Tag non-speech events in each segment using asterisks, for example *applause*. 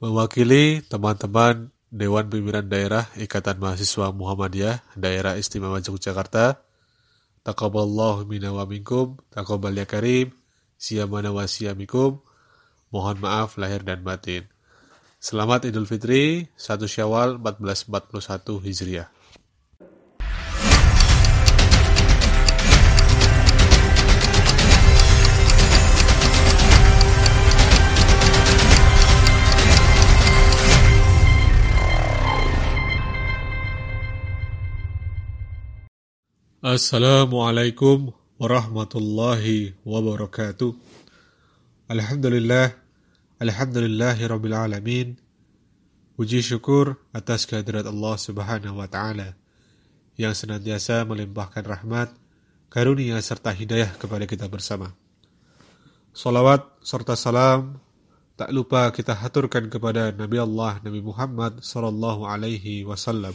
Mewakili teman-teman Dewan Pimpinan Daerah Ikatan Mahasiswa Muhammadiyah Daerah Istimewa Yogyakarta, Taqabballahu minna wa minkum, taqabbal ya karim, siyamana wa siyamikum, mohon maaf lahir dan batin. Selamat Idul Fitri, 1 Syawal 1441 Hijriah. Assalamualaikum warahmatullahi wabarakatuh. Alhamdulillah, alhamdulillahi rabbil alamin. Puji syukur atas kehadirat Allah Subhanahu wa taala yang senantiasa melimpahkan rahmat, karunia serta hidayah kepada kita bersama. Salawat serta salam tak lupa kita haturkan kepada Nabi Allah Nabi Muhammad sallallahu alaihi wasallam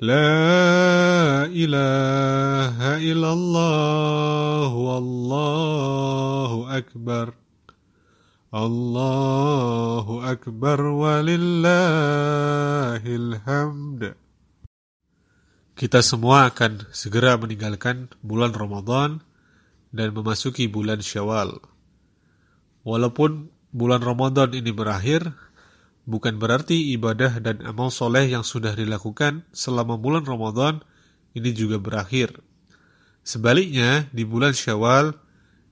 لا إله إلا الله والله أكبر الله أكبر ولله الحمد Kita semua akan segera meninggalkan bulan Ramadan dan memasuki bulan Syawal. Walaupun bulan Ramadan ini berakhir, bukan berarti ibadah dan amal soleh yang sudah dilakukan selama bulan Ramadan ini juga berakhir. Sebaliknya, di bulan Syawal,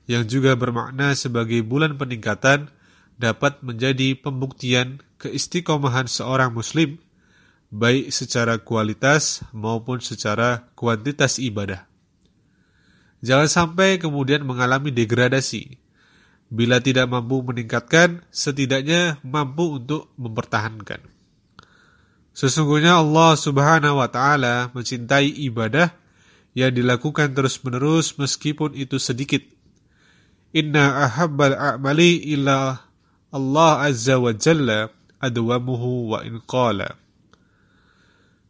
yang juga bermakna sebagai bulan peningkatan, dapat menjadi pembuktian keistiqomahan seorang muslim, baik secara kualitas maupun secara kuantitas ibadah. Jangan sampai kemudian mengalami degradasi, Bila tidak mampu meningkatkan, setidaknya mampu untuk mempertahankan. Sesungguhnya Allah Subhanahu wa taala mencintai ibadah yang dilakukan terus-menerus meskipun itu sedikit. Inna ahabbal a'mali illa Allah Azza wa Jalla adwamuhu wa inqala.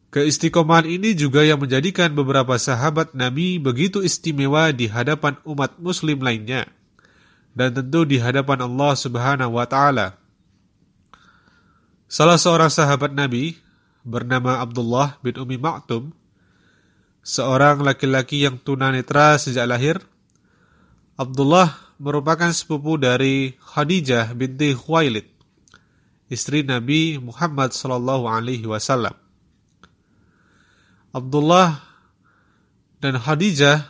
Keistiqomahan ini juga yang menjadikan beberapa sahabat Nabi begitu istimewa di hadapan umat muslim lainnya dan tentu di hadapan Allah Subhanahu wa taala. Salah seorang sahabat Nabi bernama Abdullah bin Umi Maktum, seorang laki-laki yang tunanetra sejak lahir. Abdullah merupakan sepupu dari Khadijah binti Khuwailid, istri Nabi Muhammad sallallahu alaihi wasallam. Abdullah dan Khadijah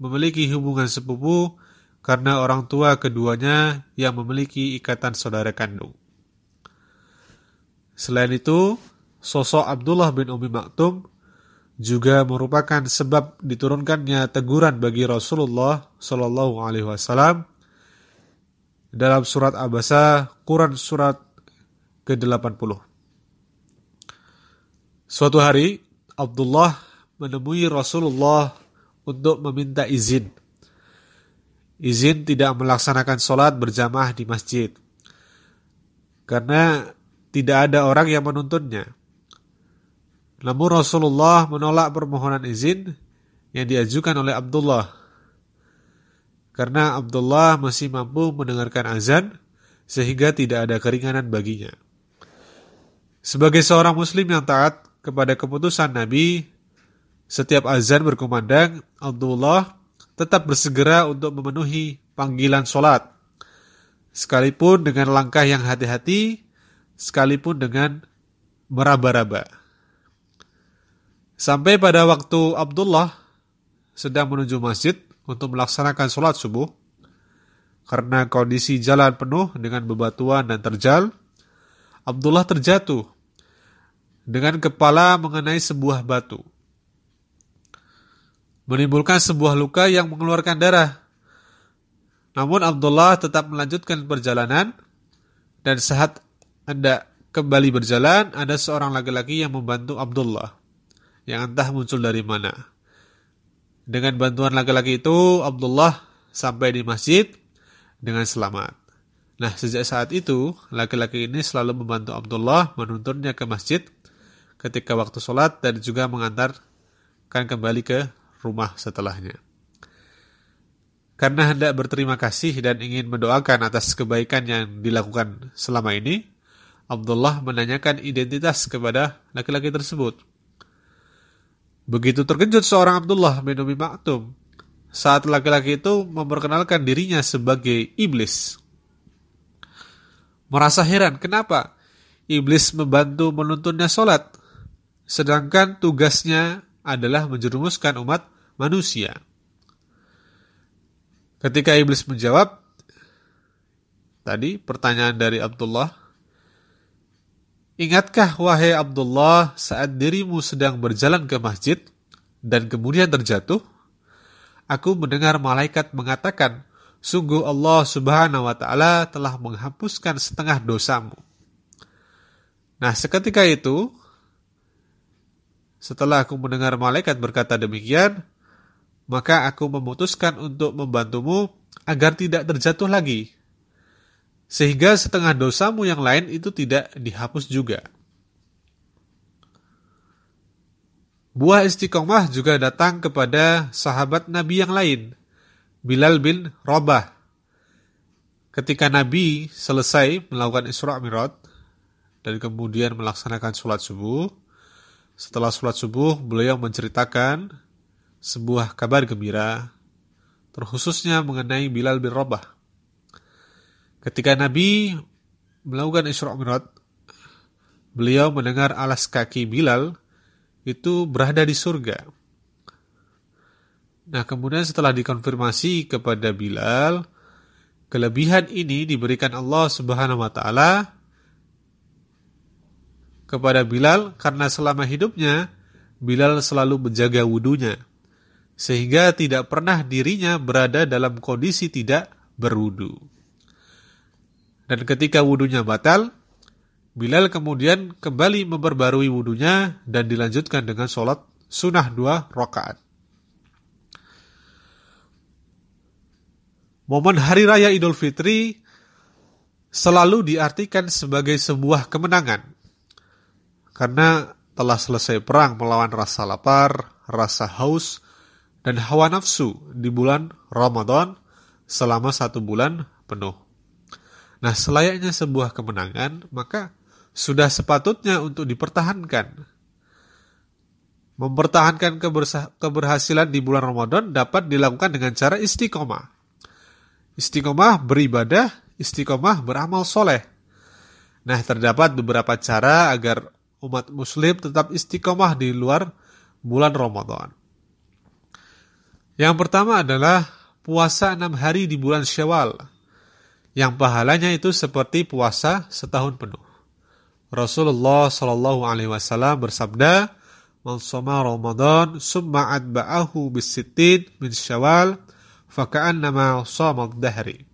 memiliki hubungan sepupu karena orang tua keduanya yang memiliki ikatan saudara kandung. Selain itu, sosok Abdullah bin Umi Maktum juga merupakan sebab diturunkannya teguran bagi Rasulullah Shallallahu Alaihi Wasallam dalam surat Abasa Quran surat ke-80. Suatu hari, Abdullah menemui Rasulullah untuk meminta izin izin tidak melaksanakan sholat berjamaah di masjid. Karena tidak ada orang yang menuntunnya. Namun Rasulullah menolak permohonan izin yang diajukan oleh Abdullah. Karena Abdullah masih mampu mendengarkan azan sehingga tidak ada keringanan baginya. Sebagai seorang muslim yang taat kepada keputusan Nabi, setiap azan berkumandang, Abdullah tetap bersegera untuk memenuhi panggilan sholat. Sekalipun dengan langkah yang hati-hati, sekalipun dengan meraba-raba. Sampai pada waktu Abdullah sedang menuju masjid untuk melaksanakan sholat subuh, karena kondisi jalan penuh dengan bebatuan dan terjal, Abdullah terjatuh dengan kepala mengenai sebuah batu menimbulkan sebuah luka yang mengeluarkan darah. Namun Abdullah tetap melanjutkan perjalanan dan saat Anda kembali berjalan, ada seorang laki-laki yang membantu Abdullah, yang entah muncul dari mana. Dengan bantuan laki-laki itu, Abdullah sampai di masjid dengan selamat. Nah, sejak saat itu, laki-laki ini selalu membantu Abdullah menuntunnya ke masjid ketika waktu sholat dan juga mengantarkan kembali ke rumah setelahnya. Karena hendak berterima kasih dan ingin mendoakan atas kebaikan yang dilakukan selama ini, Abdullah menanyakan identitas kepada laki-laki tersebut. Begitu terkejut seorang Abdullah bin Umi Maktum saat laki-laki itu memperkenalkan dirinya sebagai iblis. Merasa heran, kenapa iblis membantu menuntunnya sholat, sedangkan tugasnya adalah menjerumuskan umat manusia. Ketika iblis menjawab, tadi pertanyaan dari Abdullah, Ingatkah wahai Abdullah saat dirimu sedang berjalan ke masjid dan kemudian terjatuh? Aku mendengar malaikat mengatakan, Sungguh Allah subhanahu wa ta'ala telah menghapuskan setengah dosamu. Nah seketika itu, setelah aku mendengar malaikat berkata demikian, maka aku memutuskan untuk membantumu agar tidak terjatuh lagi. Sehingga setengah dosamu yang lain itu tidak dihapus juga. Buah istiqomah juga datang kepada sahabat Nabi yang lain, Bilal bin Rabah. Ketika Nabi selesai melakukan Isra Mi'raj dan kemudian melaksanakan sholat subuh, setelah sholat subuh beliau menceritakan sebuah kabar gembira, terkhususnya mengenai Bilal bin Rabah. Ketika Nabi melakukan Isra Mi'raj, beliau mendengar alas kaki Bilal itu berada di surga. Nah, kemudian setelah dikonfirmasi kepada Bilal, kelebihan ini diberikan Allah Subhanahu wa taala kepada Bilal karena selama hidupnya Bilal selalu menjaga wudhunya sehingga tidak pernah dirinya berada dalam kondisi tidak berwudu. Dan ketika wudhunya batal, Bilal kemudian kembali memperbarui wudhunya dan dilanjutkan dengan sholat sunnah dua rakaat. Momen Hari Raya Idul Fitri selalu diartikan sebagai sebuah kemenangan. Karena telah selesai perang melawan rasa lapar, rasa haus, dan hawa nafsu di bulan Ramadan selama satu bulan penuh. Nah, selayaknya sebuah kemenangan, maka sudah sepatutnya untuk dipertahankan. Mempertahankan keberhasilan di bulan Ramadan dapat dilakukan dengan cara istiqomah. Istiqomah beribadah, istiqomah beramal soleh. Nah, terdapat beberapa cara agar umat muslim tetap istiqomah di luar bulan Ramadan. Yang pertama adalah puasa enam hari di bulan Syawal, yang pahalanya itu seperti puasa setahun penuh. Rasulullah Shallallahu Alaihi Wasallam bersabda, "Man soma Ramadan summa adba'ahu bisitin min Syawal, faka'annama shamat dahri."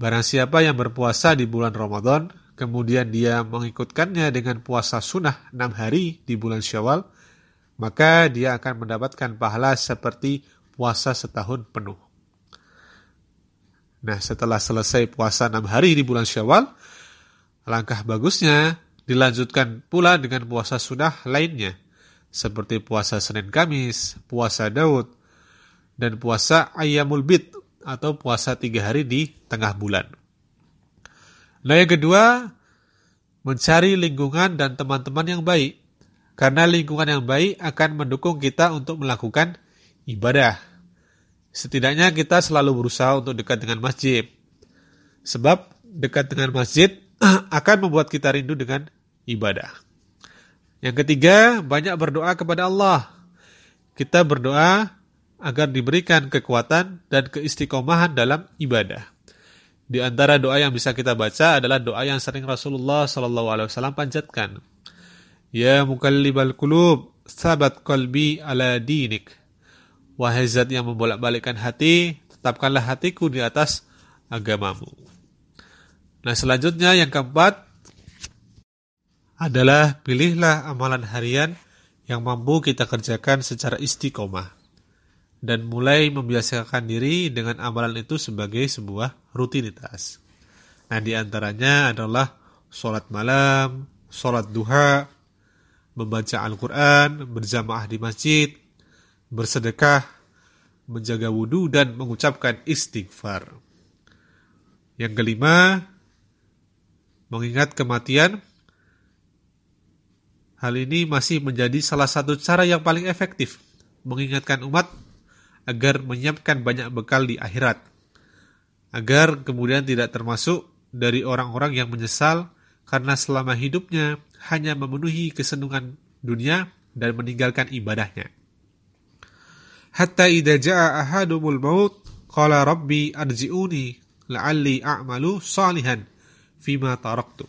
Barang siapa yang berpuasa di bulan Ramadan, kemudian dia mengikutkannya dengan puasa sunnah enam hari di bulan Syawal, maka dia akan mendapatkan pahala seperti puasa setahun penuh. Nah, setelah selesai puasa enam hari di bulan Syawal, langkah bagusnya dilanjutkan pula dengan puasa sunnah lainnya, seperti puasa Senin Kamis, puasa Daud, dan puasa Ayyamul Bid atau puasa tiga hari di tengah bulan. Nah, yang kedua, mencari lingkungan dan teman-teman yang baik, karena lingkungan yang baik akan mendukung kita untuk melakukan ibadah. Setidaknya kita selalu berusaha untuk dekat dengan masjid. Sebab dekat dengan masjid *clears throat* akan membuat kita rindu dengan ibadah. Yang ketiga, banyak berdoa kepada Allah. Kita berdoa agar diberikan kekuatan dan keistiqomahan dalam ibadah. Di antara doa yang bisa kita baca adalah doa yang sering Rasulullah SAW panjatkan. Ya mukallibal kulub, sabat qalbi ala dinik. Wahai zat yang membolak-balikkan hati, tetapkanlah hatiku di atas agamamu. Nah, selanjutnya yang keempat adalah pilihlah amalan harian yang mampu kita kerjakan secara istiqomah dan mulai membiasakan diri dengan amalan itu sebagai sebuah rutinitas. Nah, di antaranya adalah sholat malam, sholat duha, membaca Al-Quran, berjamaah di masjid, bersedekah, menjaga wudhu, dan mengucapkan istighfar. Yang kelima, mengingat kematian. Hal ini masih menjadi salah satu cara yang paling efektif mengingatkan umat agar menyiapkan banyak bekal di akhirat, agar kemudian tidak termasuk dari orang-orang yang menyesal karena selama hidupnya hanya memenuhi kesenangan dunia dan meninggalkan ibadahnya. Hatta idza jaa ahadumul maut qala rabbi arji'uni la'alli a'malu salihan fima taraktu.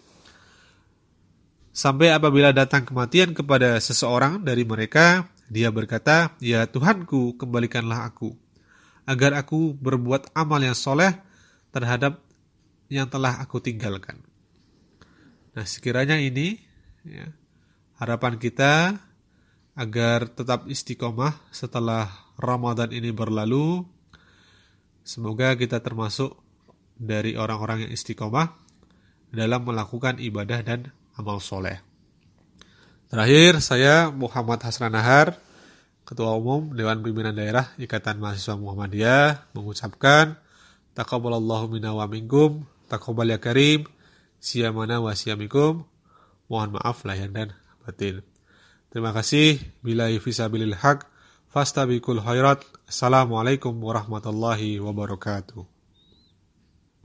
Sampai apabila datang kematian kepada seseorang dari mereka, dia berkata, Ya Tuhanku, kembalikanlah aku, agar aku berbuat amal yang soleh terhadap yang telah aku tinggalkan. Nah, sekiranya ini ya, harapan kita agar tetap istiqomah setelah Ramadan ini berlalu. Semoga kita termasuk dari orang-orang yang istiqomah dalam melakukan ibadah dan amal soleh. Terakhir, saya Muhammad Hasran Nahar, Ketua Umum Dewan Pimpinan Daerah Ikatan Mahasiswa Muhammadiyah, mengucapkan Taqabbalallahu minna wa minkum, taqabbal ya karim, siyamana wa siyamikum. Mohon maaf lahir dan batin. Terima kasih. Bila fisabilil haq, fastabikul khairat. Assalamualaikum warahmatullahi wabarakatuh.